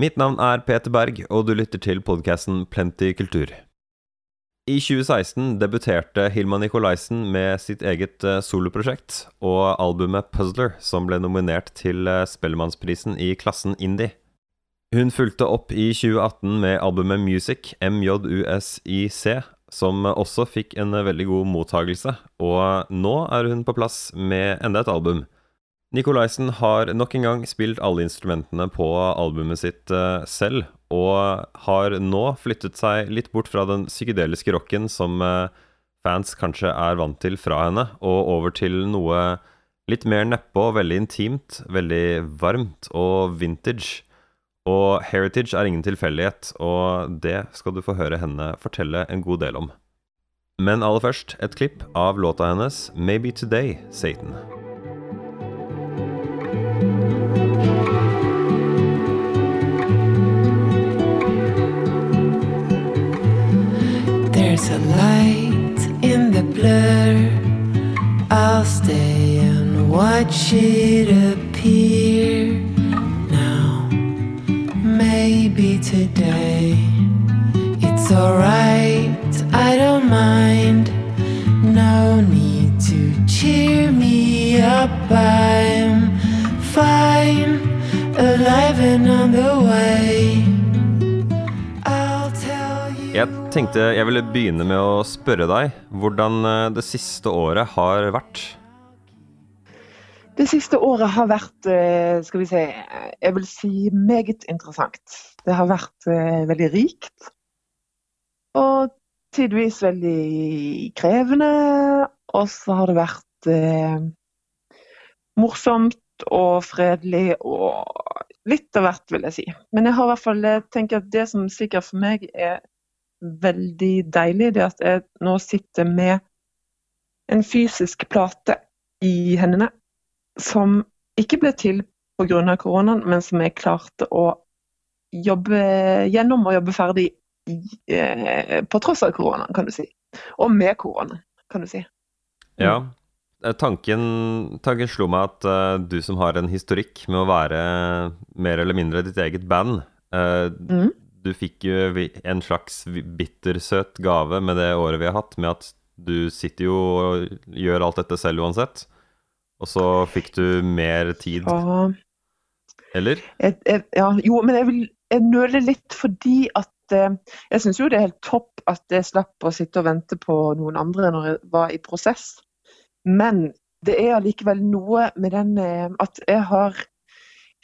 Mitt navn er Peter Berg, og du lytter til podkasten Plenty kultur. I 2016 debuterte Hilma Nikolaisen med sitt eget eh, soloprosjekt og albumet Puzzler, som ble nominert til eh, Spellemannsprisen i klassen indie. Hun fulgte opp i 2018 med albumet Music, MJUSIC, som også fikk en veldig god mottagelse, og nå er hun på plass med enda et album. Nikolaisen har nok en gang spilt alle instrumentene på albumet sitt uh, selv, og har nå flyttet seg litt bort fra den psykedeliske rocken som uh, fans kanskje er vant til fra henne, og over til noe litt mer nedpå, veldig intimt, veldig varmt og vintage. Og heritage er ingen tilfeldighet, og det skal du få høre henne fortelle en god del om. Men aller først et klipp av låta hennes 'Maybe Today, Satan'. There's a light in the blur. I'll stay and watch it appear now. Maybe today it's alright. I don't mind. No need to cheer me up. I'm tenkte jeg ville begynne med å spørre deg hvordan eh, det siste året har vært. Det siste året har vært, eh, skal vi si, jeg vil si meget interessant. Det har vært eh, veldig rikt. Og tidvis veldig krevende. Og så har det vært eh, morsomt og fredelig og litt av hvert, vil jeg si. Men jeg har i hvert fall tenkt at det som sikkert for meg er veldig deilig, det at jeg nå sitter med en fysisk plate i hendene som ikke ble til pga. koronaen, men som jeg klarte å jobbe gjennom og jobbe ferdig i, eh, på tross av koronaen, kan du si. Og med korona, kan du si. Ja. Eh, Tanken, tanken slo meg at uh, du som har en historikk med å være mer eller mindre ditt eget band uh, Mhm. Du fikk jo en slags bittersøt gave med det året vi har hatt, med at du sitter jo og gjør alt dette selv uansett. Og så fikk du mer tid, eller? jeg, jeg, ja, jo, men jeg, vil, jeg nøler litt fordi at eh, Jeg syns jo det er helt topp at jeg slapp å sitte og vente på noen andre når jeg var i prosess. Men det er allikevel noe med den eh, at jeg har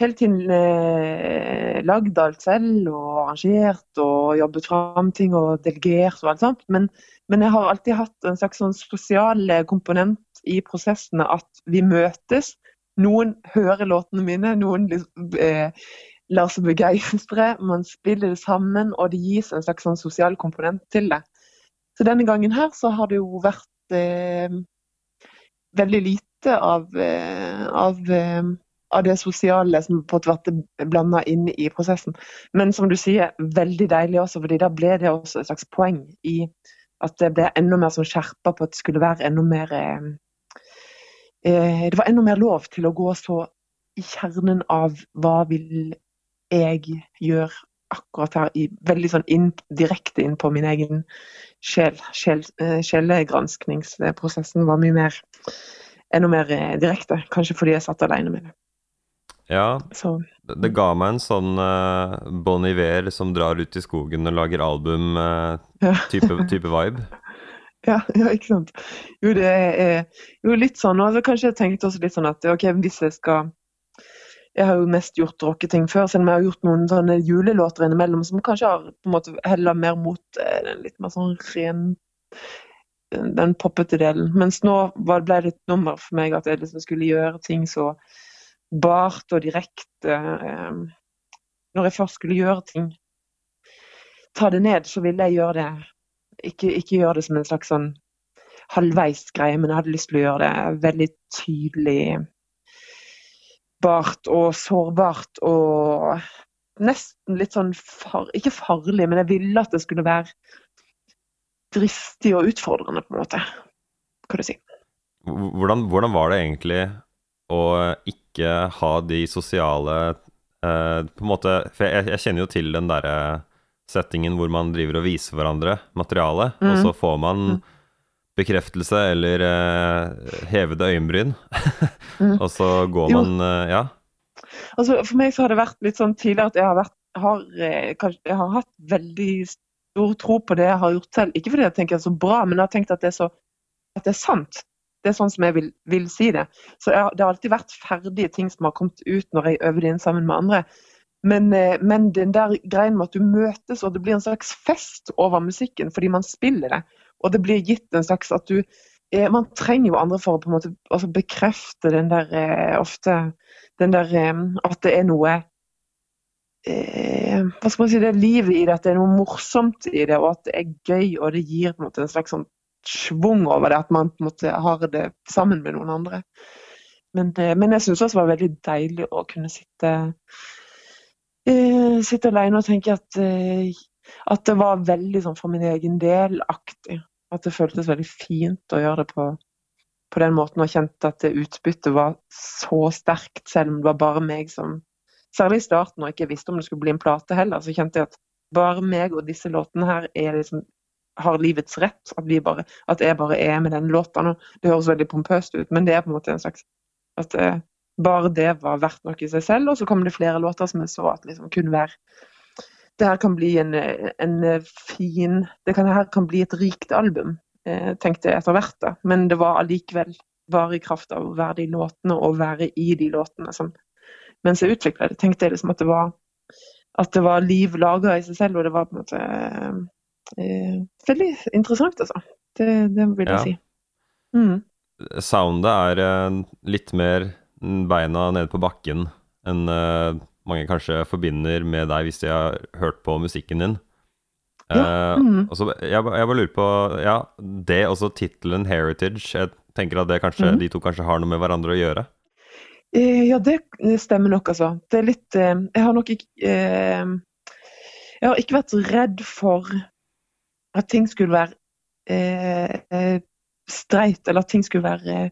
hele tiden eh, lagd alt selv og arrangert og jobbet fram ting og delegert og alt sånt. Men, men jeg har alltid hatt en slags sånn sosial eh, komponent i prosessene at vi møtes. Noen hører låtene mine, noen eh, lar seg begeistre. Man spiller det sammen, og det gis en slags sånn sosial komponent til det. Så denne gangen her så har det jo vært eh, veldig lite av, eh, av, eh, av det sosiale som på måte vært blanda inn i prosessen. Men som du sier, veldig deilig også, fordi da ble det også et slags poeng i at det ble enda mer sånn skjerpa på at det skulle være enda mer eh, eh, Det var enda mer lov til å gå så i kjernen av hva vil jeg gjøre akkurat her, i, veldig sånn inn, direkte inn på min egen sjel. sjel eh, Sjelegranskningsprosessen var mye mer enda mer eh, direkte, kanskje fordi jeg satt alene med det. Ja, Så det ga meg en sånn uh, Bon Iver som drar ut i skogen og lager album-type ja. type vibe. Ja, ja, ikke sant. Jo, det er jo litt sånn. Og altså, kanskje jeg tenkte også litt sånn at ok, hvis jeg skal Jeg har jo mest gjort rocketing før, selv om jeg har gjort noen sånne julelåter innimellom som kanskje har på en måte heller mer mot eh, den litt mer sånn ren den poppete delen. Mens nå ble det et nummer for meg at jeg liksom skulle gjøre ting så bart og direkte. Eh, når jeg først skulle gjøre ting, ta det ned, så ville jeg gjøre det ikke, ikke gjøre det som en slags sånn halvveis greie, men jeg hadde lyst til å gjøre det veldig tydelig bart og sårbart og nesten litt sånn far, Ikke farlig, men jeg ville at det skulle være dristig og utfordrende, på en måte. Kan du si. Hvordan, hvordan var det egentlig å ikke ha de sosiale eh, på en måte For jeg, jeg kjenner jo til den derre settingen hvor man driver og viser hverandre materialet, og Mm. så får man Mm. bekreftelse eller eh, hevede øyenbryn, Mm. og så går Jo. man eh, Ja. Altså, for meg så har det vært litt sånn tidligere at jeg har, vært, har, eh, kanskje, jeg har hatt veldig stor tro på det jeg har gjort selv. Ikke fordi jeg tenker det er så bra, men jeg har tenkt at det er, så, at det er sant. Det er sånn som jeg vil, vil si det. Så jeg, det har alltid vært ferdige ting som har kommet ut når jeg øver inn sammen med andre. Men, eh, men den der greien med at du møtes, og det blir en slags fest over musikken fordi man spiller det, og det blir gitt en slags at du eh, Man trenger jo andre for å på en måte altså bekrefte den der eh, ofte den der At det er noe Hva skal man si, det er livet i det, at det er noe morsomt i det, og at det er gøy, og det gir på en måte en slags sånn schwung over det, at man på en måte har det sammen med noen andre. Men, eh, men jeg syns også det var veldig deilig å kunne sitte uh, sitte alene og tenke at, uh, at det var veldig sånn for min egen del-aktig. At det føltes veldig fint å gjøre det på, på den måten, og kjente at utbyttet var så sterkt, selv om det var bare meg som Særlig i starten, når jeg ikke visste om det skulle bli en plate heller, så kjente jeg at bare meg og disse låtene her er liksom har livets rett. At, bare, at jeg bare er med den låta nå. Det høres veldig pompøst ut, men det er på en måte en slags At eh, bare det var verdt noe i seg selv. Og så kom det flere låter som jeg så at liksom kunne være Det her kan bli en, en fin Det kan, her kan bli et rikt album, eh, tenkte jeg etter hvert. da. Men det var allikevel bare i kraft av å være de låtene og være i de låtene som Mens jeg utvikla det, tenkte jeg liksom at det var at det var liv laga i seg selv, og det var på en måte eh, veldig interessant, altså. Det, det vil jeg Ja. si. Mm. Soundet er eh, litt mer beina nede på bakken enn eh, mange kanskje forbinder med deg hvis de har hørt på musikken din. Ja, Eh, mm. så jeg, jeg bare lurer på Ja, det også tittelen 'Heritage'. Jeg tenker at det kanskje, mm. de to kanskje har noe med hverandre å gjøre. Eh, Ja, det stemmer nok, altså. Det er litt eh, Jeg har nok ikke eh, Jeg har ikke vært redd for at ting skulle være eh, eh, streit, eller at ting skulle være eh,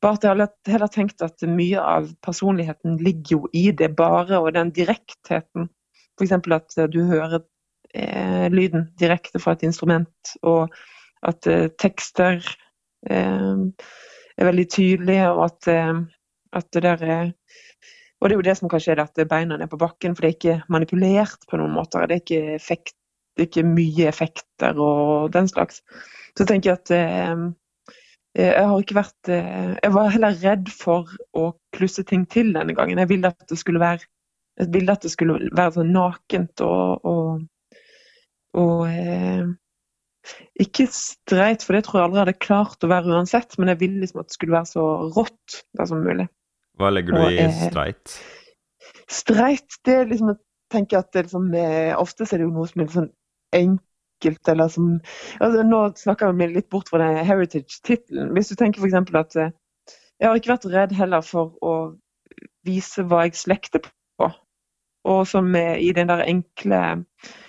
Bare at jeg har heller tenkt at mye av personligheten ligger jo i det bare, og den direktheten. F.eks. at eh, du hører eh, lyden direkte fra et instrument, og at eh, tekster eh, er veldig tydelige, og at at det der er Og det er jo det som kanskje er det at beina er på bakken, for det er ikke manipulert på noen måter. Det er ikke, effekt, ikke mye effekter og den slags. Så tenker jeg at eh, jeg har ikke vært eh, Jeg var heller redd for å klusse ting til denne gangen. Jeg ville at det skulle være at det skulle være sånn nakent og, og, og eh, ikke streit, for det tror jeg aldri hadde klart å være uansett, men jeg ville liksom at det skulle være så rått som mulig. Hva legger du Og, i eh, streit? Streit, det er liksom Jeg tenker at det liksom eh, Ofte er det jo noe som er sånn enkelt, eller som altså, Nå snakker vi litt bort fra den heritage-tittelen. Hvis du tenker f.eks. at eh, Jeg har ikke vært redd heller for å vise hva jeg slekter på. Og som i den der enkle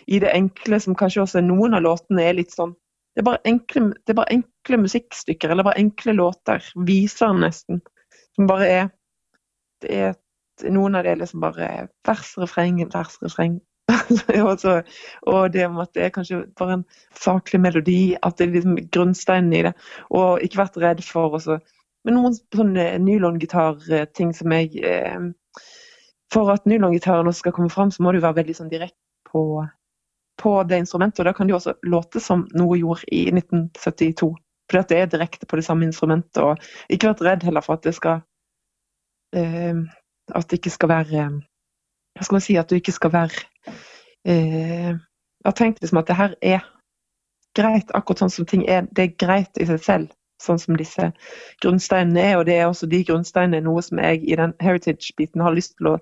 I det enkle som kanskje også noen av låtene er litt sånn det er, enkle, det er bare enkle musikkstykker, eller bare enkle låter. Viser nesten. Som bare er er noen av det er liksom bare vers, refreng, vers, refreng. og, og det om at det er kanskje bare en saklig melodi, at det er liksom grunnsteinen i det. Og ikke vært redd for også Men noen sånne nylongitar-ting som jeg eh, For at nylongitaren også skal komme fram, så må du være veldig sånn direkte på, på det instrumentet. Og da kan det jo også låte som noe gjorde i 1972. Fordi at det er direkte på det samme instrumentet. Og ikke vært redd heller for at det skal eh, At det ikke skal være Hva skal man si? At du ikke skal være eh, har tenkt liksom at det her er greit, akkurat sånn som ting er. Det er greit i seg selv, sånn som disse grunnsteinene er. Og det er også de grunnsteinene noe som jeg i den heritage-biten har lyst til å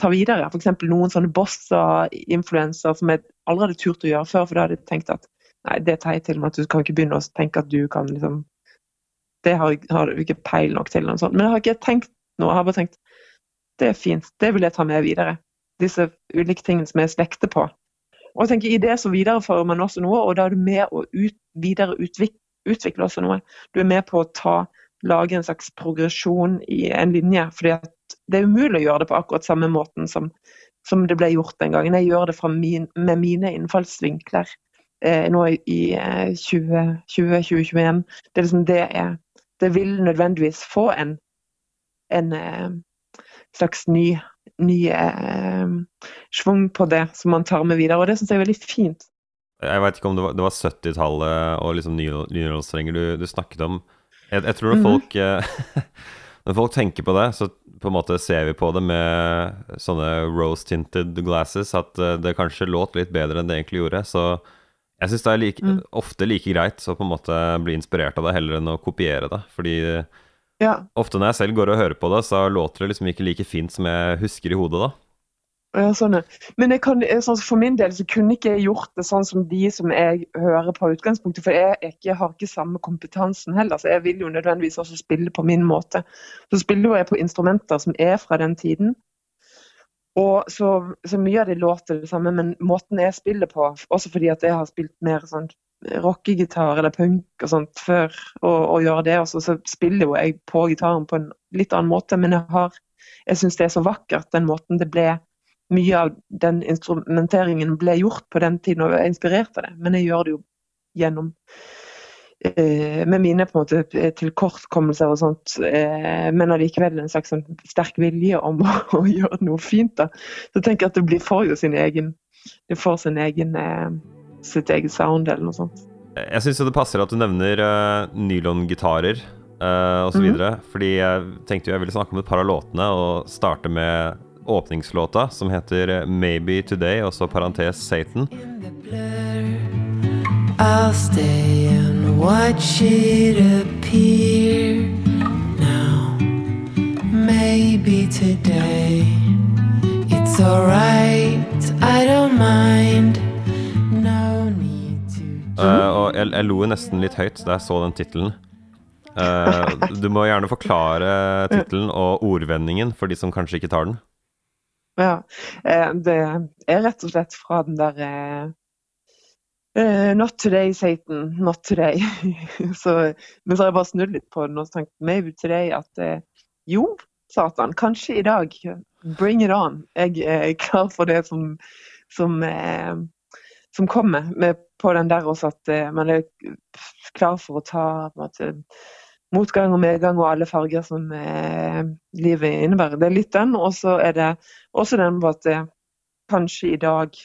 ta videre. F.eks. noen sånne bossa-influenser som jeg aldri hadde turt å gjøre før, for da hadde jeg tenkt at nei, det tar jeg til med at du kan ikke begynne å tenke at du kan liksom Det har, har du ikke peil nok til. Men jeg har ikke tenkt noe. Jeg har bare tenkt det er fint, det vil jeg ta med videre. Disse ulike tingene som jeg slekter på. Og jeg tenker I det så viderefører man også noe, og da er du med å ut, videre utvik, utvikle også noe. Du er med på å ta, lage en slags progresjon i en linje, fordi det er umulig å gjøre det på akkurat samme måten som, som det ble gjort den gangen. Jeg gjør det min, med mine innfallsvinkler eh, nå i eh, 2020-2021. Det, liksom det, det vil nødvendigvis få en, en eh, slags ny, ny eh, schwung på det som man tar med videre, og det syns jeg er veldig fint. Jeg veit ikke om det var, var 70-tallet og liksom nynorskstrenger du, du snakket om. Jeg, jeg tror når folk, mm. når folk tenker på det, så på en måte ser vi på det med sånne rose-tinted glasses, at eh, det kanskje låt litt bedre enn det egentlig gjorde. Så jeg syns det er like, mm. ofte like greit å på en måte bli inspirert av det, heller enn å kopiere det. Fordi ja. ofte når jeg selv går og hører på det, så låter det liksom ikke like fint som jeg husker i hodet da. Ja, sånn, Men kan, sånn, for min del så kunne ikke jeg gjort det sånn som de som jeg hører på utgangspunktet. For jeg, ikke, har ikke samme kompetansen heller, så jeg vil jo nødvendigvis også spille på min måte. Så spiller jo jeg på instrumenter som er fra den tiden. Og så, så mye av det låter det samme, men måten jeg spiller på, også fordi at jeg har spilt mer sånn rockegitar eller punk og sånt før, og, og gjøre det, og så, spiller jo jeg på gitaren på en litt annen måte, men jeg har jeg syns det er så vakkert, den måten det ble mye av den instrumenteringen ble gjort på den tiden, og jeg er inspirert av det. Men jeg gjør det jo gjennom eh, Med mine på en måte tilkortkommelser og sånt, eh, men allikevel en slags sånn sterk vilje om å, gjøre noe fint. da. Så tenker jeg at det blir får jo sin egen Det får sin egen eh, sitt eget sound, eller noe sånt. Jeg syns det passer at du nevner uh, nylongitarer uh, osv. Mm -hmm. Fordi jeg tenkte jo jeg ville snakke om et par av låtene, og starte med åpningslåta, som heter 'Maybe Today', og så parentes Satan. I'll stay and watch it appear now. Maybe today it's alright, I don't mind. Uh, Og jeg, jeg lo nesten litt høyt da jeg så den tittelen. Uh, du må gjerne forklare tittelen og ordvendingen for de som kanskje ikke tar den. Ja. Eh, det er rett og slett fra den der Uh, not today, Satan. Not today. så, men så har jeg bare snudd litt på den og tenkt maybe today at uh, jo, Satan, kanskje i dag. Bring it on. Jeg er klar for det som, som, uh, som kommer med på den der også, at man er klar for å ta måte, motgang og medgang og alle farger som eh, livet innebærer. Det er litt den, og så er det også den på at det, kanskje i dag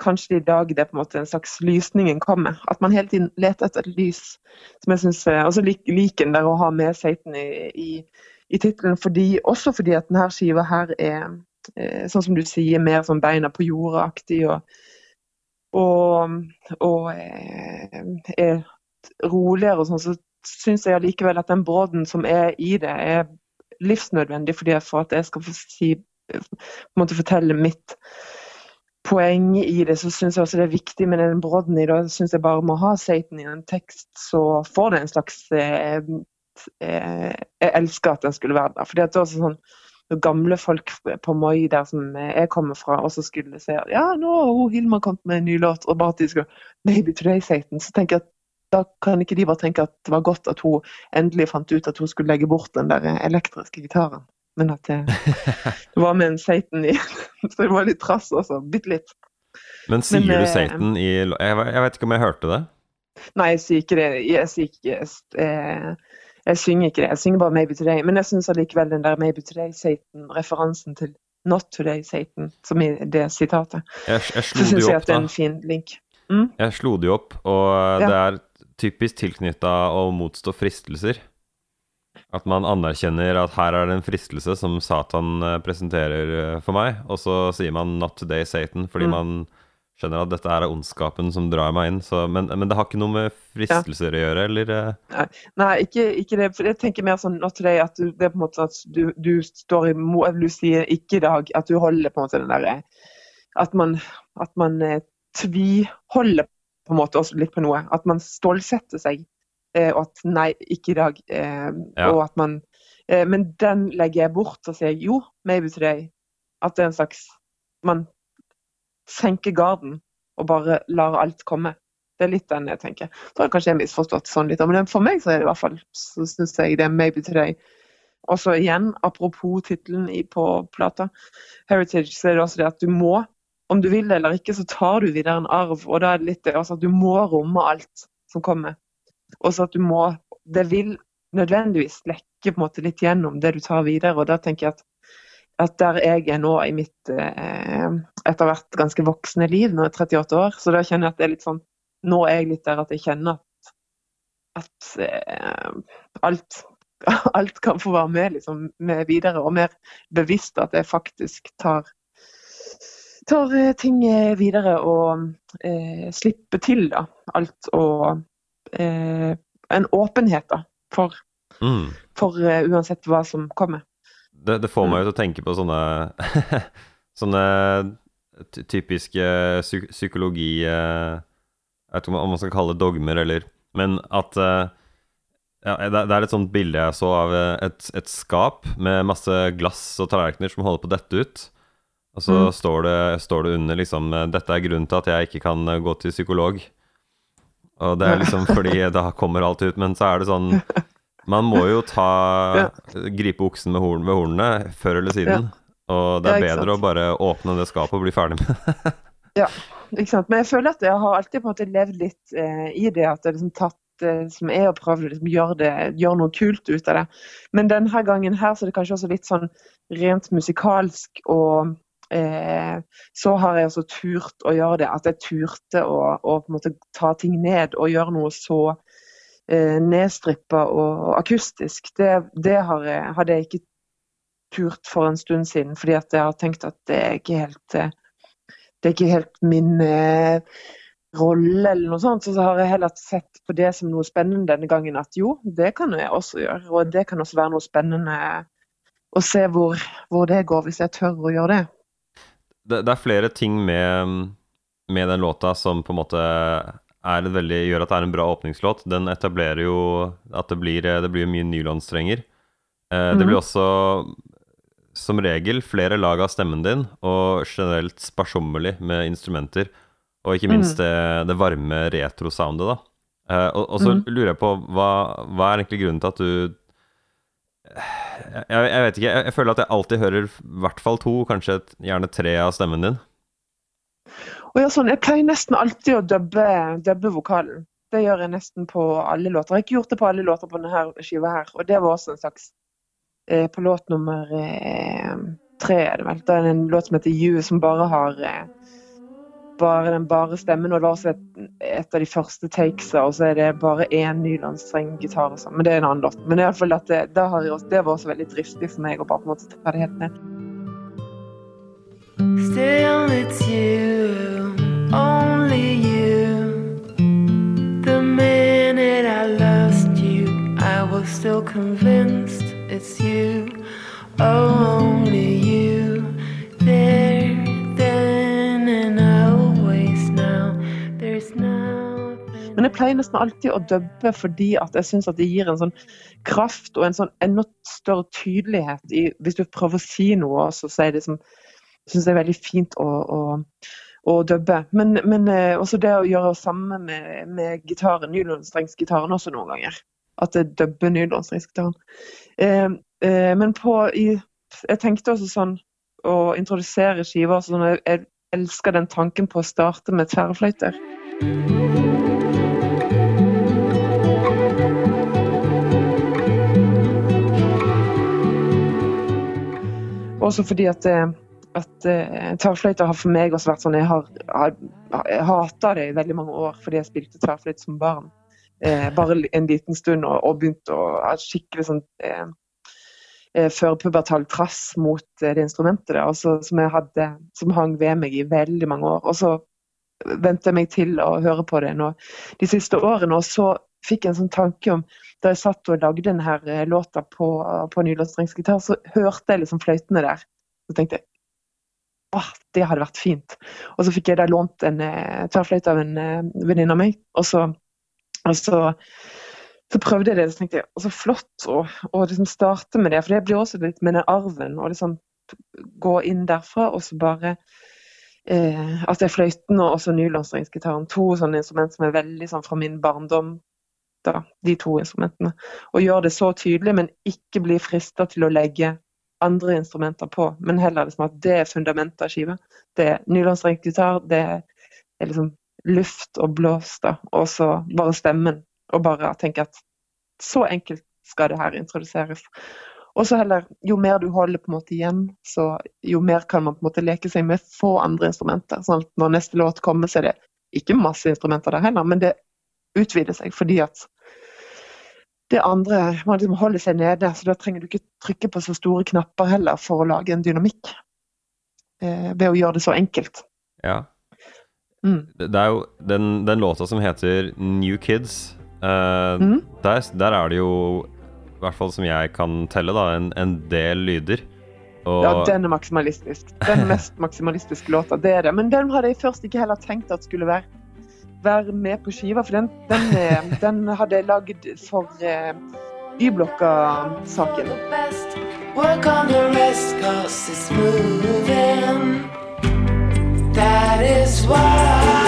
Kanskje i dag det er på en måte en slags lysningen kommer. At man hele tiden leter etter et lys. som jeg synes, Og så liker den der å ha med Satan i, i, i tittelen, også fordi at denne skiva her er, eh, sånn som du sier, mer sånn beina på jorda-aktig. og og, og eh, er roligere og sånn, så syns jeg allikevel at den brodden som er i det, er livsnødvendig fordi for at jeg skal si, fortelle mitt poeng i det, så syns jeg også det er viktig med den brodden i det. Syns jeg bare må ha Satan i en tekst, så får det en slags eh, eh, Jeg elsker at den skulle være der. fordi at det er også sånn når gamle folk på Moi, der som jeg kommer fra, og så skulle se ja, nå har Hilma kommet med en ny låt, og bare at de skulle Maybe Today Satan, så tenker jeg at da kan ikke de bare tenke at det var godt at hun endelig fant ut at hun skulle legge bort den der elektriske gitaren. Men at det, det var med en Satan i. Så det var litt trass også. Bitte litt. Men sier Men, du eh, Satan i jeg, jeg, vet ikke om jeg hørte det? Nei, jeg sier ikke det. Jeg sier ikke jeg, jeg synger ikke det. Jeg synger bare 'Maybe Today'. Men jeg syns allikevel den der 'Maybe Today', Satan-referansen til 'Not Today, Satan', som i det sitatet, jeg, jeg så syns jeg at det er en fin link. Mm? Jeg slo det jo opp, og ja. det er typisk tilknytta å motstå fristelser. At man anerkjenner at her er det en fristelse som Satan eh, presenterer eh, for meg, og så sier man 'not today, Satan', fordi mm. man skjønner at dette er ondskapen som drar meg inn. Så, men, men, det har ikke noe med fristelser ja. å gjøre, eller? Eh? Nei, Nei ikke, ikke, det. For jeg tenker mer sånn 'not today', at du, det er på en måte at du, du står i Du sier 'ikke i dag', at du holder på en måte den derre At man, at man tviholder på en måte også litt på noe. At man stålsetter seg. Eh, og at nei, ikke i dag. Eh, ja. Og at man eh, Men den legger jeg bort og sier jo, maybe today. At det er en slags Man senker garden og bare lar alt komme. Det er litt den jeg tenker. Så har jeg kanskje misforstått sånn litt, men for meg så er det i hvert fall så syns jeg det er maybe today. Og så igjen, apropos tittelen på plata, Heritage, så er det også det at du må, om du vil det eller ikke, så tar du videre en arv. Og da er det litt det også at du må romme alt som kommer. Og så at du må Det vil nødvendigvis lekke på en måte litt gjennom det du tar videre. Og da tenker jeg at, at der jeg er nå i mitt eh, etter hvert ganske voksne liv, nå er jeg 38 år, så da kjenner jeg at det er litt sånn Nå er jeg litt der at jeg kjenner at, at eh, alt alt kan få være med, liksom, med videre, og mer bevisst at jeg faktisk tar, tar eh, ting eh, videre og eh, slipper til da, alt. Og eh, en åpenhet da, for, mm. for uh, uansett hva som kommer. Det, det får meg jo til å tenke på sånne, sånne typiske psykologi Jeg vet ikke om man skal kalle det dogmer, eller Men at uh, ja, det, er et sånt bilde jeg så av eh, et, et, skap med masse glass og tallerkener som holder på å dette ut. Og så mm. står, det, står, det, under liksom eh, 'Dette er grunnen til at jeg ikke kan eh, gå til psykolog'. Og det er liksom fordi da kommer alt ut. Men så er det sånn Man må jo ta Gripe oksen med horn, ved hornene før eller siden. Og det er bedre å bare åpne det skapet og bli ferdig med det. ja, ikke sant. Men jeg føler at jeg har alltid på en måte levd litt eh, i det. At jeg liksom tatt Eh, som er å prøve å liksom, gjøre, gjøre, noe kult ut av det. Men denne gangen her så er det kanskje også litt sånn rent musikalsk. Og eh, så har jeg også turt å gjøre det. At jeg turte å, å ta ting ned og gjøre noe så nedstrippa og, akustisk. Det, det jeg, hadde jeg ikke turt for en stund siden, fordi at jeg har tenkt at det er ikke helt eh, er ikke helt min eh, rolle eller noe sånt, så har jeg heller sett på det som noe spennende denne gangen. At jo, det kan jeg også gjøre. Og det kan også være noe spennende å se hvor, hvor det går, hvis jeg tør å gjøre det. Det, det er flere ting med, med, den låta som på en måte veldig, gjør at det er en bra åpningslåt. Den etablerer jo at det blir, det blir mye nylonstrenger. Eh, det blir mhm. også som regel flere lag av stemmen din, og generelt sparsommelig med instrumenter. Og ikke minst mm. det, det, varme retro-soundet, da. Uh, og, og, så mm. lurer jeg på, hva, hva, er egentlig grunnen til at du jeg, jeg, vet ikke, jeg, jeg, føler at jeg alltid hører i hvert fall to, kanskje et, gjerne tre av stemmen din. Og ja, sånn, Jeg pleier nesten alltid å dubbe, dubbe, vokalen. Det gjør jeg nesten på alle låter. Jeg har ikke gjort det på alle låter på denne skiva her, og det var også en slags eh, På låt nummer eh, tre, er det vel. Det er en låt som heter You, som bare har eh, bare den bare stemmen. Og det var også et, et av de første takesa, og så er det bare én nylonstreng gitar. Og sånn. Men det er en annen låt. Men i alle fall at det, det, også, det var også veldig dristig for meg å bare på en måte ta det helt ned. Still it's you, only you. The minute I lost you, I was still convinced it's you, only you. There Men jeg pleier nesten alltid å dubbe fordi at jeg syns det gir en sånn kraft og en sånn enda større tydelighet i Hvis du prøver å si noe, så er det syns jeg er veldig fint å, å, å dubbe. Men, men, eh, også det å gjøre det samme med, med gitaren, nylonstrengsgitaren også noen ganger. At jeg dubber nylonstrengsgitaren. Eh, eh, men på i, Jeg tenkte også sånn å introdusere skiver sånn jeg, jeg elsker den tanken på å starte med tverrfløyter. Også fordi at, eh, at uh, tverrfløyte har for meg også vært sånn Jeg har, har, har hata det i veldig mange år fordi jeg spilte tverrfløyte som barn. Eh, bare en liten stund og, og begynte å ha skikkelig sånn eh, eh førpubertal trass mot det instrumentet der, også, som, jeg hadde, som hang ved meg i veldig mange år. Og så vente jeg meg til å høre på det nå de siste årene. Og så fikk jeg en sånn tanke om Da jeg satt og lagde denne eh, låta på, på nylåtstrengsgitar, så hørte jeg liksom fløytene der. Så tenkte jeg åh, det hadde vært fint. Og så fikk jeg da lånt en eh, tverrfløyte av en eh, venninne av meg. Og så, og så, så, prøvde jeg det, og så tenkte jeg så flott å, å liksom starte med det. For det blir også litt med den arven. å liksom gå inn derfra og så bare eh, at det er fløyten og også nylonstrengsgitaren. To sånne instrument som er veldig sånn fra min barndom. da, de to instrumentene. Og gjøre det så tydelig, men ikke bli frista til å legge andre instrumenter på. Men heller liksom at det er fundamentet av skiva. Det er nylonstrengt gitar, det er liksom luft og blås, da. Og så bare stemmen. Og bare tenke at så enkelt skal det her introduseres. Og så heller, jo mer du holder på en måte igjen, så jo mer kan man på en måte leke seg med få andre instrumenter. sånn at når neste låt kommer, så er det ikke masse instrumenter der heller, men det utvider seg fordi at det andre man liksom holder seg nede, så da trenger du ikke trykke på så store knapper heller for å lage en dynamikk. Eh, ved å gjøre det så enkelt. Ja. Mm. Det er jo den, den låta som heter New Kids. eh, Mm. der, der er det jo, i hvert fall som jeg kan telle, da, en, en del lyder. Og Ja, den er maksimalistisk. Den mest maksimalistiske låta, det er det. Men den hadde jeg først ikke heller tenkt at skulle være, være med på skiva, for den, den, eh, den hadde jeg lagd for eh, Y-blokka-saken. That is why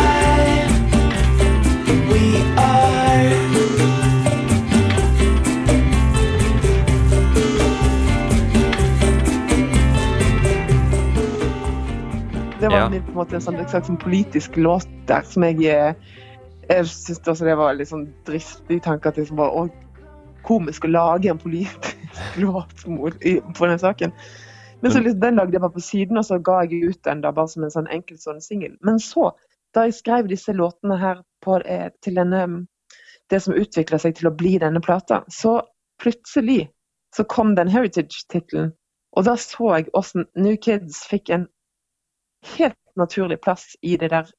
Det var Ja. min, på en måte en sånn, slags sånn politisk låt der som jeg eh, Jeg syns også det var litt sånn dristig tanke at det liksom var komisk å lage en politisk låt mot, i, på den saken. Men så liksom, den lagde jeg bare på siden, og så ga jeg ut den da bare som en sånn enkel sånn singel. Men så, da jeg skrev disse låtene her på, eh, til denne det som utvikla seg til å bli denne plata, så plutselig så kom den Heritage-tittelen. Og da så jeg hvordan New Kids fikk en helt naturlig plass i det der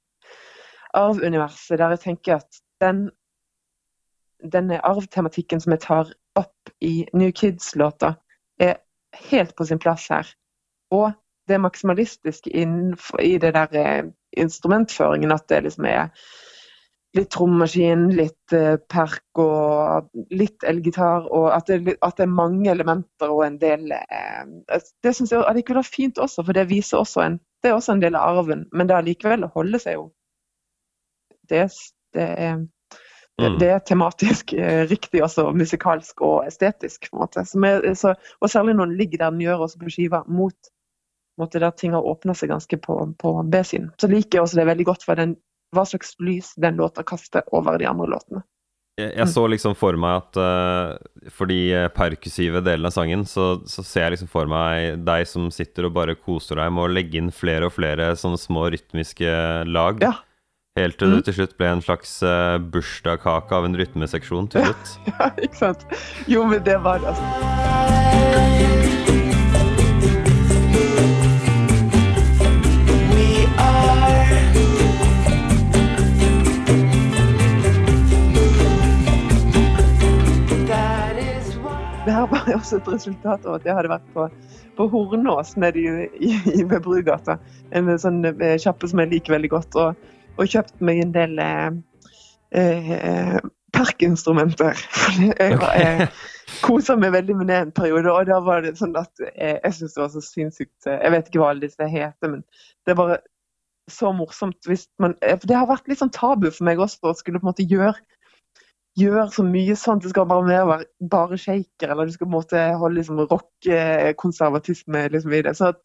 arvuniverset, der jeg tenker at den denne arvtematikken som jeg tar opp i New Kids-låta, er helt på sin plass her. Og det maksimalistiske innenfor, i det der eh, instrumentføringen, at det liksom er litt trommaskin, litt eh, perk og litt elgitar, og at det, at det er mange elementer og en del eh, Det syns jeg allikevel er fint også, for det viser også en det er også en del av arven, men det allikevel holder seg jo Det, det er det, Mm. det er tematisk eh, riktig også, musikalsk og estetisk. på en måte. Som er, så, og særlig når den ligger der den gjør også på skiva, mot måte, der ting har åpna seg ganske på, på B-siden. Så liker jeg også det veldig godt for den, hva slags lys den låta kaster over de andre låtene. Jeg, så liksom for meg at uh, for de eh, perkussive delene av sangen, så, så ser jeg liksom for meg deg som sitter og bare koser deg med å legge inn flere og flere sånne små rytmiske lag. Ja. Helt til det Mm. til slutt ble en slags uh, bursdagskake av en rytmeseksjon til slutt. Ja, ikke sant? Jo, men det var. Altså. Også et resultat av at jeg hadde vært på, på Hornås nede i, i, i ved Brugata. En sånn kjappe sjappe som jeg liker veldig godt. Og, og kjøpt meg en del eh, eh, perkinstrumenter. For Jeg, var- jeg kosa meg veldig med det en periode, og da var det sånn at jeg, jeg syns det var så sinnssykt eh, Jeg vet ikke hva alle disse heter, men det er bare så morsomt hvis man eh, For det har vært litt sånn tabu for meg også å skulle på en måte gjøre gjør så mye sånt. Det skal bare mer være bare shaker, eller du skal på holde liksom rockekonservatisme liksom i det. Så at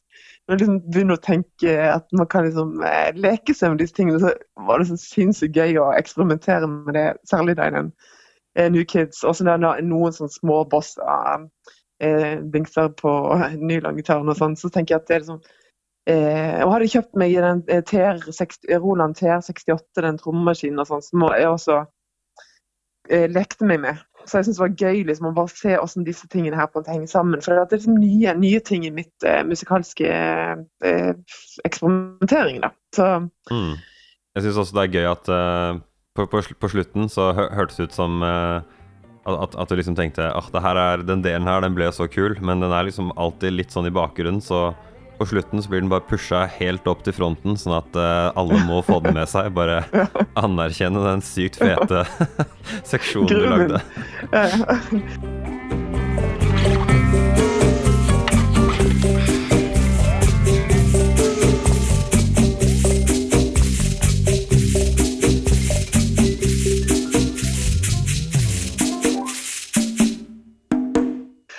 når du liksom begynner å tenke at man kan liksom eh, leke seg med disse tingene, så var det så sinnssykt gøy å eksperimentere med det, særlig da i den eh, New Kids. også når det er noen sånne små bosser, eh, dingser på nylongitaren og sånn, så tenker jeg at det er liksom Eh, og hadde kjøpt meg den eh, TR60, Roland TR68, den trommemaskinen og sånn, som jeg også eh, lekte meg med. Så jeg syns det var gøy liksom, å bare se hvordan disse tingene her på en henger sammen. For det er liksom nye, nye ting i mitt eh, musikalske eh, eksperimentering. da. Så Mm. Jeg syns også det er gøy at uh, på, på, på slutten så hø hørtes det ut som eh, at, at- du liksom tenkte at oh, den delen her den ble så kul, men den er liksom alltid litt sånn i bakgrunnen, så på slutten så blir den bare pusha helt opp til fronten, sånn at uh, alle må få den med seg. Bare anerkjenne den sykt fete seksjonen du lagde.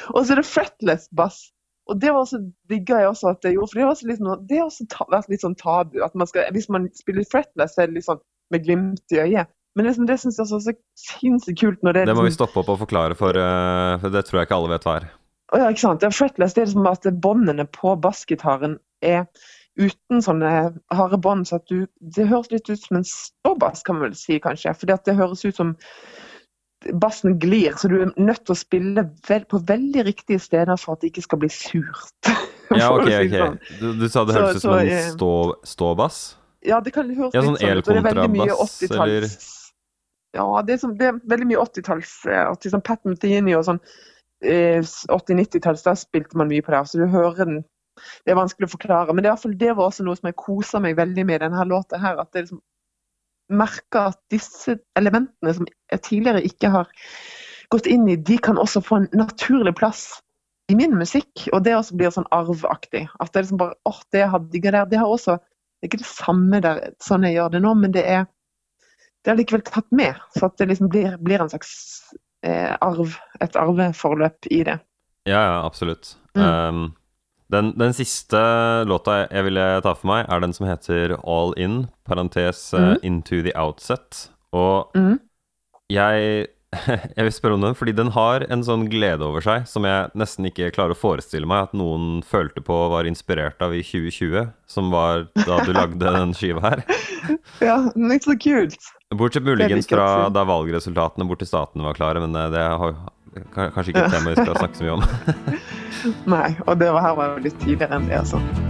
Og så er det fretless bust. Og det var også digga jeg også at jeg gjorde, for det har også sånn- det har også ta, vært litt sånn tabu. at man skal, Hvis man spiller fretless, så er det litt sånn med glimt i øyet. Men det, det syns jeg også er så sinnssykt kult når det er Det må vi liksom, stoppe opp og forklare, for, uh, for det tror jeg ikke alle vet hva er. Ja, ikke sant? Ja, fretless det er liksom at båndene på bassgitaren er uten sånne harde bånd, så at du Det høres litt ut som en ståbass, kan man vel si, kanskje. Fordi at det høres ut som bassen glir, så du er nødt til å spille vel, på veldig riktige steder for at det ikke skal bli surt. Ja, ok, si ok. sånn. Du, du sa det høres hørtes ut som en eh, stå, ståbass? Ja, det kan høres Ja, litt sånn sånn ut. Det er veldig mye 80-talls Ja, det er, som, det er veldig mye 80-talls eh, sånn Pat Metheny og sånn eh, 80-90-talls, da spilte man mye på det. Så du hører den Det er vanskelig å forklare. Men det, er det var også noe som jeg kosa meg veldig med i denne låta her. At er liksom merker at disse elementene som jeg tidligere ikke har gått inn i, de kan også få en naturlig plass i min musikk. Og det også blir sånn arvaktig. At det er liksom bare åh, det jeg har digga der, det har også Det er ikke det samme der, sånn jeg gjør det nå, men det er det er likevel tatt med. Så at det liksom blir, blir en slags eh, arv, et arveforløp i det. Ja, ja, absolutt. Mm. Um, den, den siste låta jeg ville ta for meg, er den som heter All In, parentes mm. Into The Outset. Og mm. jeg, jeg vil spørre om den, fordi den har en sånn glede over seg som jeg nesten ikke klarer å forestille meg at noen følte på og var inspirert av i 2020, som var da du lagde den skiva her. Ja, den er så kult. Bortsett muligens fra da valgresultatene borti statene var klare, men eh, det har kanskje ikke et tema vi skal snakke så mye om. Nei, og det var her var jo litt tidligere enn det, altså.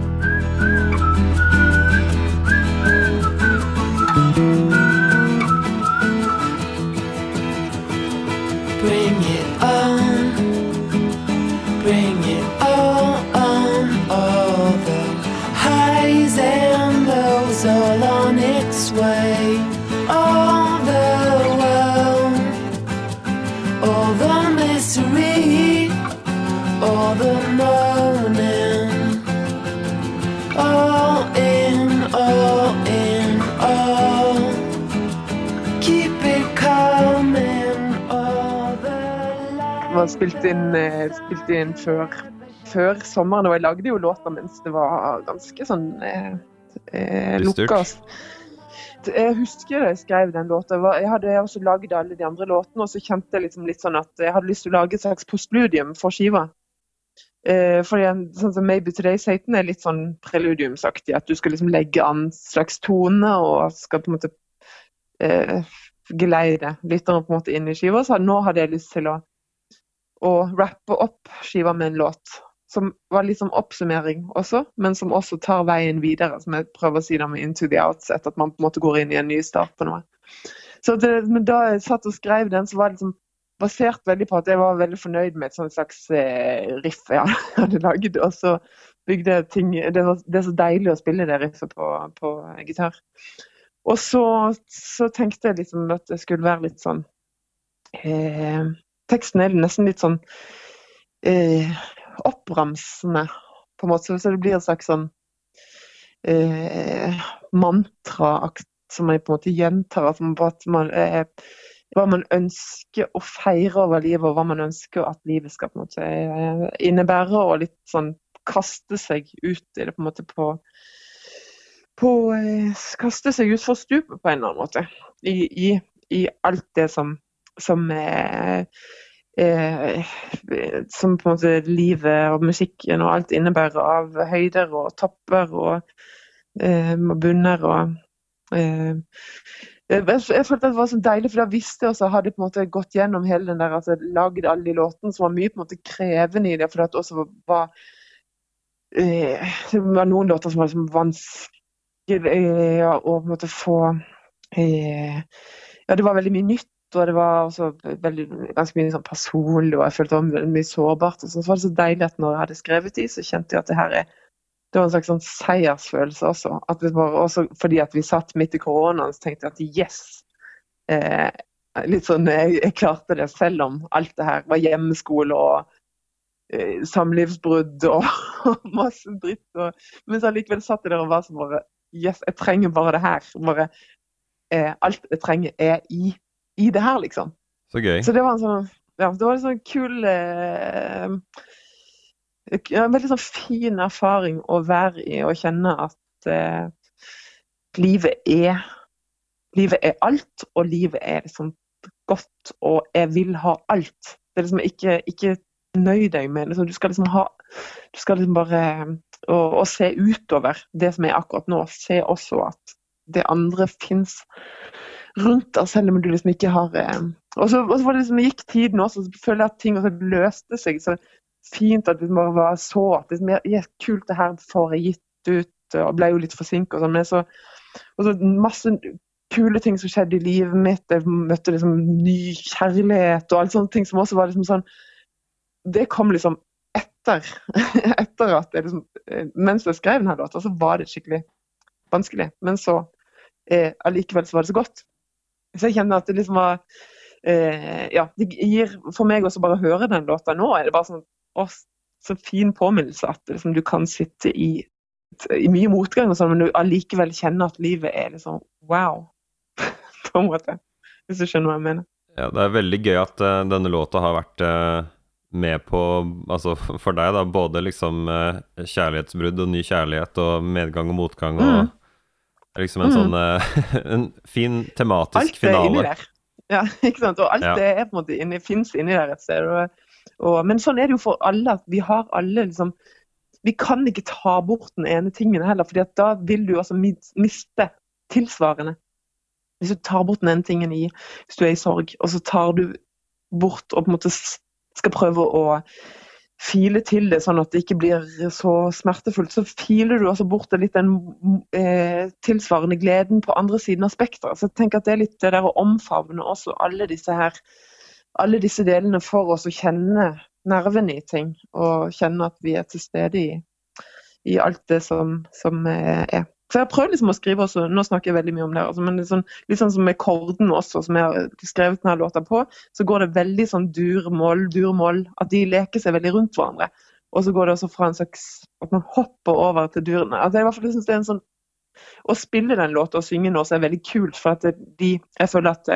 Spilt inn, eh, spilt inn før, før sommeren, og jeg lagde jo låta mens det var ganske sånn eh, eh, lukka. Jeg husker jeg skrev den låta. Jeg hadde også laget alle de andre låtene, og så kjente jeg liksom litt sånn at jeg hadde lyst til å lage et slags postludium for skiva. Eh, fordi en, sånn som Maybe Today Satan er litt sånn preludiumsaktig. At du skal liksom legge an slags tone og skal på en måte eh, geleide lytteren på en måte inn i skiva. Så nå hadde jeg lyst til å, å rappe opp skiva med en låt. Som var litt som oppsummering også, men som også tar veien videre. Som jeg prøver å si da med Into the Outset, at man på en måte går inn i en ny start på noe. Så det, men da jeg satt og skrev den, så var det liksom basert veldig på at jeg var veldig fornøyd med et slags eh, riff jeg hadde laget. Og så bygde jeg ting Det, var, det er så deilig å spille det riffet på, på gitar. Og så, så tenkte jeg liksom at det skulle være litt sånn eh, Teksten er nesten litt sånn eh, oppramsende, på en måte. Så det blir et slags sånn eh, mantra som man på en måte gjentar. At man, at man, eh, hva man ønsker å feire over livet, og hva man ønsker at livet skal på en måte eh, innebære. Og litt sånn kaste seg ut i det på en måte på på eh, Kaste seg utfor stupet på en eller annen måte. I, i, i alt det som som eh, eh, som på en måte livet og musikken og alt innebærer av høyder og topper og, eh, og bunner og eh, jeg, jeg følte det var så deilig, for da visste jeg også, hadde på en måte gått gjennom hele den der, altså lagd alle de låtene som var mye på en måte krevende i det, for det også var eh, Det var noen låter som var liksom vanskelig å på en måte få eh, Ja, det var veldig mye nytt, og det var også veldig, ganske mye sånn personlig, og jeg følte det var mye sårbart. og så var det så deilig at når jeg hadde skrevet de, så kjente jeg at det her er det var en slags sånn seiersfølelse også. Var også fordi at vi satt midt i koronaen, så tenkte jeg at yes. Eh, litt sånn, jeg, jeg klarte det selv om alt det her var hjemmeskole og eh, samlivsbrudd og, masse dritt. Og, men så allikevel satt jeg der og var sånn bare Yes, jeg trenger bare det her. Bare, eh, alt jeg trenger er i, i det her, liksom. Så gøy. Så det var en sånn ja, det var en sånn kul eh, En veldig sånn fin erfaring å være i og kjenne at eh, livet er Livet er alt, og livet er liksom godt, og jeg vil ha alt. Det er liksom ikke, ikke nøy deg med liksom, Du skal liksom ha Du skal liksom bare og, og se utover det som er akkurat nå. Se også at det andre fins rundt deg, selv om du liksom ikke har eh, Og så, var det liksom, gikk tiden også, så føler jeg at ting også løste seg. så fint at vi liksom bare var så at liksom, ja, kult, det her får jeg gitt ut, og ble jo litt forsinka og sånn. Men så, og så masse kule ting som skjedde i livet mitt. Jeg møtte liksom ny kjærlighet og alle sånne ting som også var liksom sånn Det kom liksom etter. etter at jeg liksom, Mens jeg skrev denne låta, så var det skikkelig vanskelig. Men så eh, allikevel så var det så godt. Så jeg kjenner at det liksom var eh, Ja, det gir for meg også bare å høre den låta nå, er det bare sånn å, så fin påminnelse at liksom, du kan sitte i, i mye motgang, og sånn, men du allikevel kjenner at livet er liksom wow. på en måte. Hvis du skjønner hva jeg mener. Ja, det er veldig gøy at uh, denne låta har vært uh, med på Altså for deg, da. Både liksom uh, kjærlighetsbrudd og ny kjærlighet og medgang og motgang og mm. Liksom en mm. sånn En fin tematisk finale. Alt er inni der. Ja, ikke sant. Og alt ja. det er på en måte inni, fins inni der et sted. Og, og, men sånn er det jo for alle. at Vi har alle liksom Vi kan ikke ta bort den ene tingen heller, for da vil du altså miste tilsvarende. Hvis du tar bort den ene tingen i Hvis du er i sorg, og så tar du bort og på en måte skal prøve å file til det, sånn at det ikke blir så smertefullt, så filer du altså bort litt den eh, tilsvarende gleden på andre siden av spekteret. Så jeg tenker at det er litt det der å omfavne også alle disse her alle disse delene for oss å kjenne nervene i ting, og kjenne at vi er til stede i, i alt det som, som er. Så jeg har prøvd liksom å skrive også, Nå snakker jeg veldig mye om det, altså, men det sånn, litt sånn som med korden også, som jeg har skrevet denne låta på, så går det veldig sånn dur-moll, dur-moll. At de leker seg veldig rundt hverandre. Og så går det også fra en slags At man hopper over til durene. Altså, jeg i hvert fall synes det er en sånn Å spille den låta og synge den også er veldig kult, for at de Jeg føler at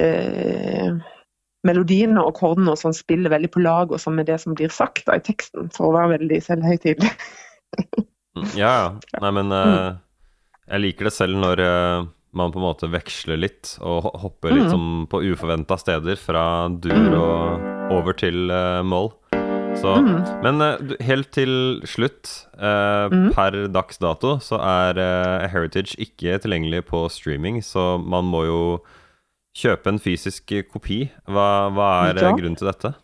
eh, melodiene og kordene og sånn spiller veldig på lag også med det som blir sagt da, i teksten, for å være veldig selvhøytidelig. Mm, ja, ja. Nei, men uh, jeg liker det selv når uh, man på en måte veksler litt og hopper litt mm. som på uforventa steder fra dur mm. og over til uh, moll. Så, mm. Men helt til slutt, mm. per dags dato, så er Heritage ikke tilgjengelig på streaming, så man må jo kjøpe en fysisk kopi. Hva, hva er ja. grunnen til dette?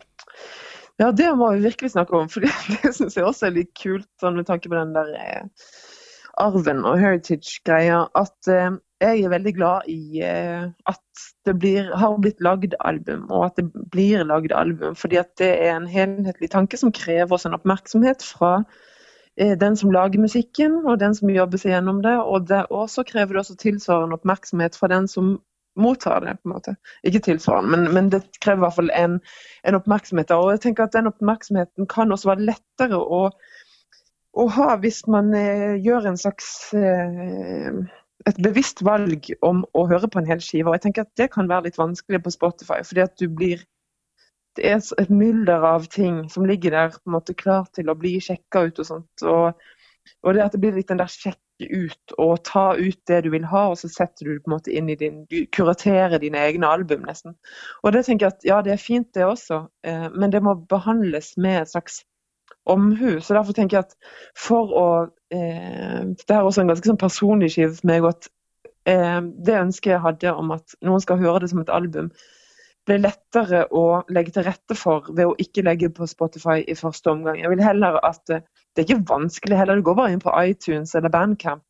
Ja, det må vi virkelig snakke om, for det syns jeg også er litt kult, sånn med tanke på den der eh, arven og heritage-greia. At eh, jeg er veldig glad i eh, at det blir, har blitt lagd album, og at det blir lagd album. Fordi at det er en helhetlig tanke som krever oss en oppmerksomhet fra eh, den som lager musikken, og den som jobber seg gjennom det. Og det også krever det også tilsvarende oppmerksomhet fra den som mottar det. på en måte. Ikke tilsvarende, men, men det krever i hvert fall en, en, oppmerksomhet. Og jeg tenker at Den oppmerksomheten kan også være lettere å, å ha hvis man eh, gjør en slags eh, et bevisst valg om å høre på en hel skive. Og jeg tenker at Det kan være litt vanskelig på Spotify, fordi at du blir det er et mylder av ting som ligger der på en måte klar til å bli sjekka ut og sånt. Og, og det at det blir litt den der sjekk ut og ta ut det du vil ha, og så setter du det på en måte inn i din Du kuraterer dine egne album, nesten. Og det tenker jeg at ja, det er fint, det også, eh, men det må behandles med et slags omhu. Så derfor tenker jeg at for å eh, Det er også en ganske sånn personlig skive for meg. at eh, Det ønsket jeg hadde om at noen skal høre det som et album, ble lettere å legge til rette for ved å ikke legge på Spotify i første omgang. Jeg vil heller at eh, Det er ikke vanskelig heller. Du går bare inn på iTunes eller Bandcamp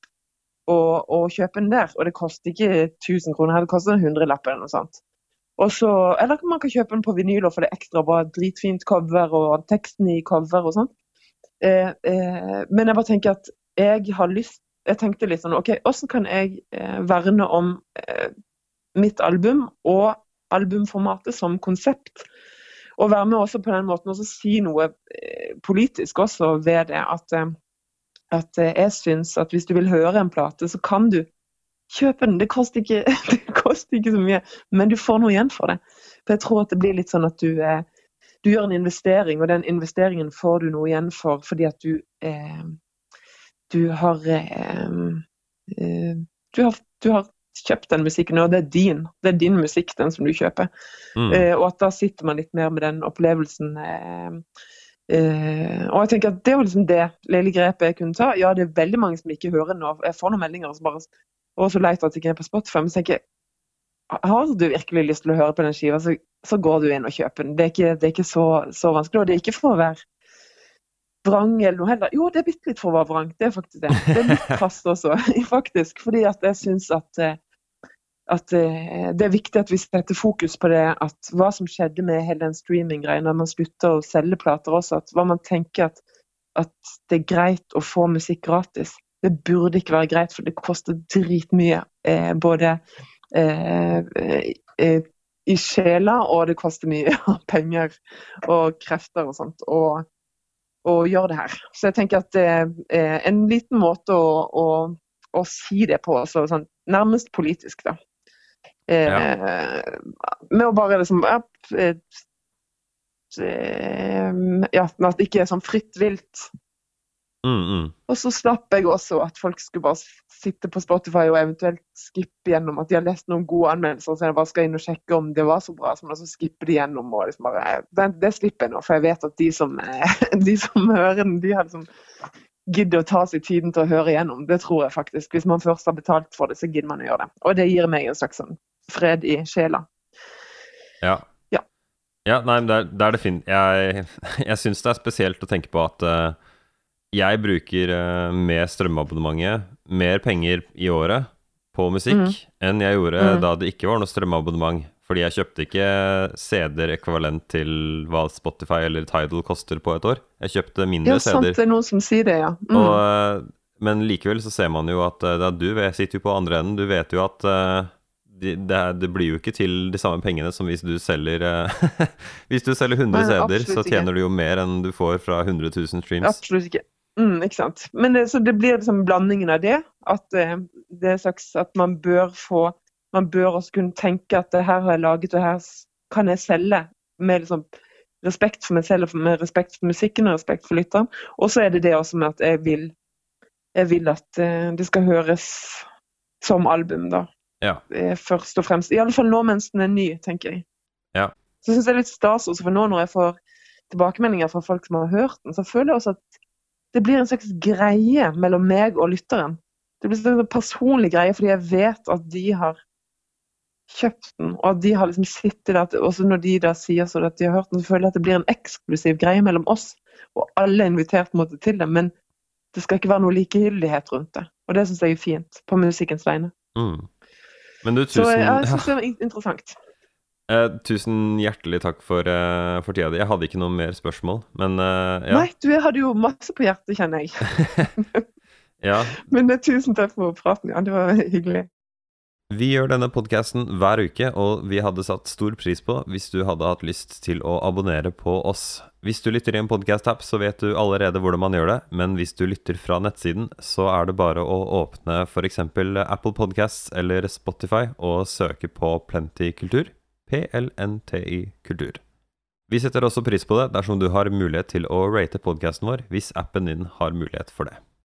og, og kjøper den der. Og det koster ikke 1000 kroner, det koster en hundrelapp eller noe sånt. Også, eller man kan kjøpe den på vinyl og få det ekstra bra. Dritfint cover og teksten i cover og sånt. Eh, eh, men jeg bare tenker at jeg har lyst Jeg tenkte litt sånn OK, hvordan kan jeg eh, verne om eh, mitt album og albumformatet som konsept. Og være med også på den måten og si noe eh, politisk også ved det. At, eh, at eh, jeg syns at hvis du vil høre en plate, så kan du kjøpe den. Det koster, ikke, det koster ikke så mye, men du får noe igjen for det. For jeg tror at det blir litt sånn at du, du gjør en investering, og den investeringen får du noe igjen for fordi at du eh, du har, eh, du har du har kjøpt den musikken, og det er din. Det er din musikk, den som du kjøper. Mm. Eh, og at da sitter man litt mer med den opplevelsen. Eh, eh, og jeg tenker at det var liksom det lille grepet jeg kunne ta. Ja, det er veldig mange som ikke hører nå. Jeg får noen meldinger som bare Og så leit at jeg ikke er på Spotify. Men så tenker jeg har du virkelig lyst til å høre på den skiva, så, så går du inn og kjøper den. Det er ikke, det er ikke så, så, vanskelig. Og det er ikke for å være vrang eller noe heller. Jo, det er bitte litt for å være vrang. Det er faktisk det. Det er litt fast også, faktisk. Fordi at jeg syns at, eh, at eh, det er viktig at vi setter fokus på det at hva som skjedde med hele den streaming-greia, når man slutter å selge plater også, at hva man tenker at, at det er greit å få musikk gratis. Det burde ikke være greit, for det koster dritmye. Eh, både eh, eh, i sjela, og det koster mye penger og krefter og sånt. Og, og gjøre det her. Så jeg tenker at det er en liten måte å, å, å si det på, altså, sånn, nærmest politisk, da. Eh, Med å bare liksom ja, eh, ja, at det ikke er sånn fritt vilt. Mm, mm. Og så slapp jeg også at folk skulle bare sitte på Spotify og eventuelt skippe gjennom at de har lest noen gode anmeldelser, så jeg bare skal inn og sjekke om det var så bra, så altså skipper de gjennom. og liksom bare, det, det, slipper jeg nå, for jeg vet at de som, de som hører den, de har liksom gidder å ta seg tiden til å høre igjennom. Det tror jeg faktisk. Hvis man først har betalt for det, så gidder man å gjøre det. Og det gir meg en slags sånn fred i sjela. Ja. Ja. ja nei, men det er, det er det fint. Jeg, jeg syns det er spesielt å tenke på at uh, jeg bruker uh, med strømabonnementet mer penger i året på musikk Mm. enn jeg gjorde Mm. da det ikke var noe strømabonnement. Fordi jeg kjøpte ikke CD-er ekvivalent til hva Spotify eller Tidal koster på et år. Jeg kjøpte mindre Ja, sant, CD-er. det er noen som sier det, ja. Mm. Og, eh, men likevel så ser man jo at eh, da du sitter jo på andre enden. Du vet jo at uh, det, det blir jo ikke til de samme pengene som hvis du selger eh, Hvis du selger 100 Nei, CD-er, så tjener du jo mer enn du får fra 100 000 streams. Absolutt ikke. Mm, ikke sant. Men det, så det blir liksom blandingen av det. At eh, det slags at man bør få Man bør også kunne tenke at det her har jeg laget, og her kan jeg selge. Med liksom respekt for meg selv, med respekt for musikken og respekt for lytteren. Og så er det det også med at jeg vil Jeg vil at eh, det skal høres som album, da. Ja. Eh, først og fremst. I alle fall nå mens den er ny, tenker jeg. Ja. Så syns jeg det er litt stas også, for nå når jeg får tilbakemeldinger fra folk som har hørt den, så føler jeg også at det blir en slags greie mellom meg og lytteren. Det blir en personlig greie, fordi jeg vet at de har kjøpt den, og at de har liksom sittet der, og så når de da sier så at de har hørt den, så føler jeg at det blir en eksklusiv greie mellom oss, og alle er invitert måte til det, men det skal ikke være noe likegyldighet rundt det. Og det syns jeg er fint, på musikkens vegne. Mm. Men du, tusen, Så jeg syns det var interessant. Eh, tusen hjertelig takk for, eh, for tida di. Jeg hadde ikke noe mer spørsmål, men eh, ja. Nei, du hadde jo masse på hjertet, kjenner jeg. ja. Men eh, tusen takk for praten, ja. Det var hyggelig. Vi gjør denne podkasten hver uke, og vi hadde satt stor pris på hvis du hadde hatt lyst til å abonnere på oss. Hvis du lytter i en podkast-app, så vet du allerede hvordan man gjør det, men hvis du lytter fra nettsiden, så er det bare å åpne f.eks. Apple Podcasts eller Spotify og søke på Plenty kultur. PLNTI kultur. Vi setter også pris på det dersom du har mulighet til å rate podkasten vår, hvis appen din har mulighet for det.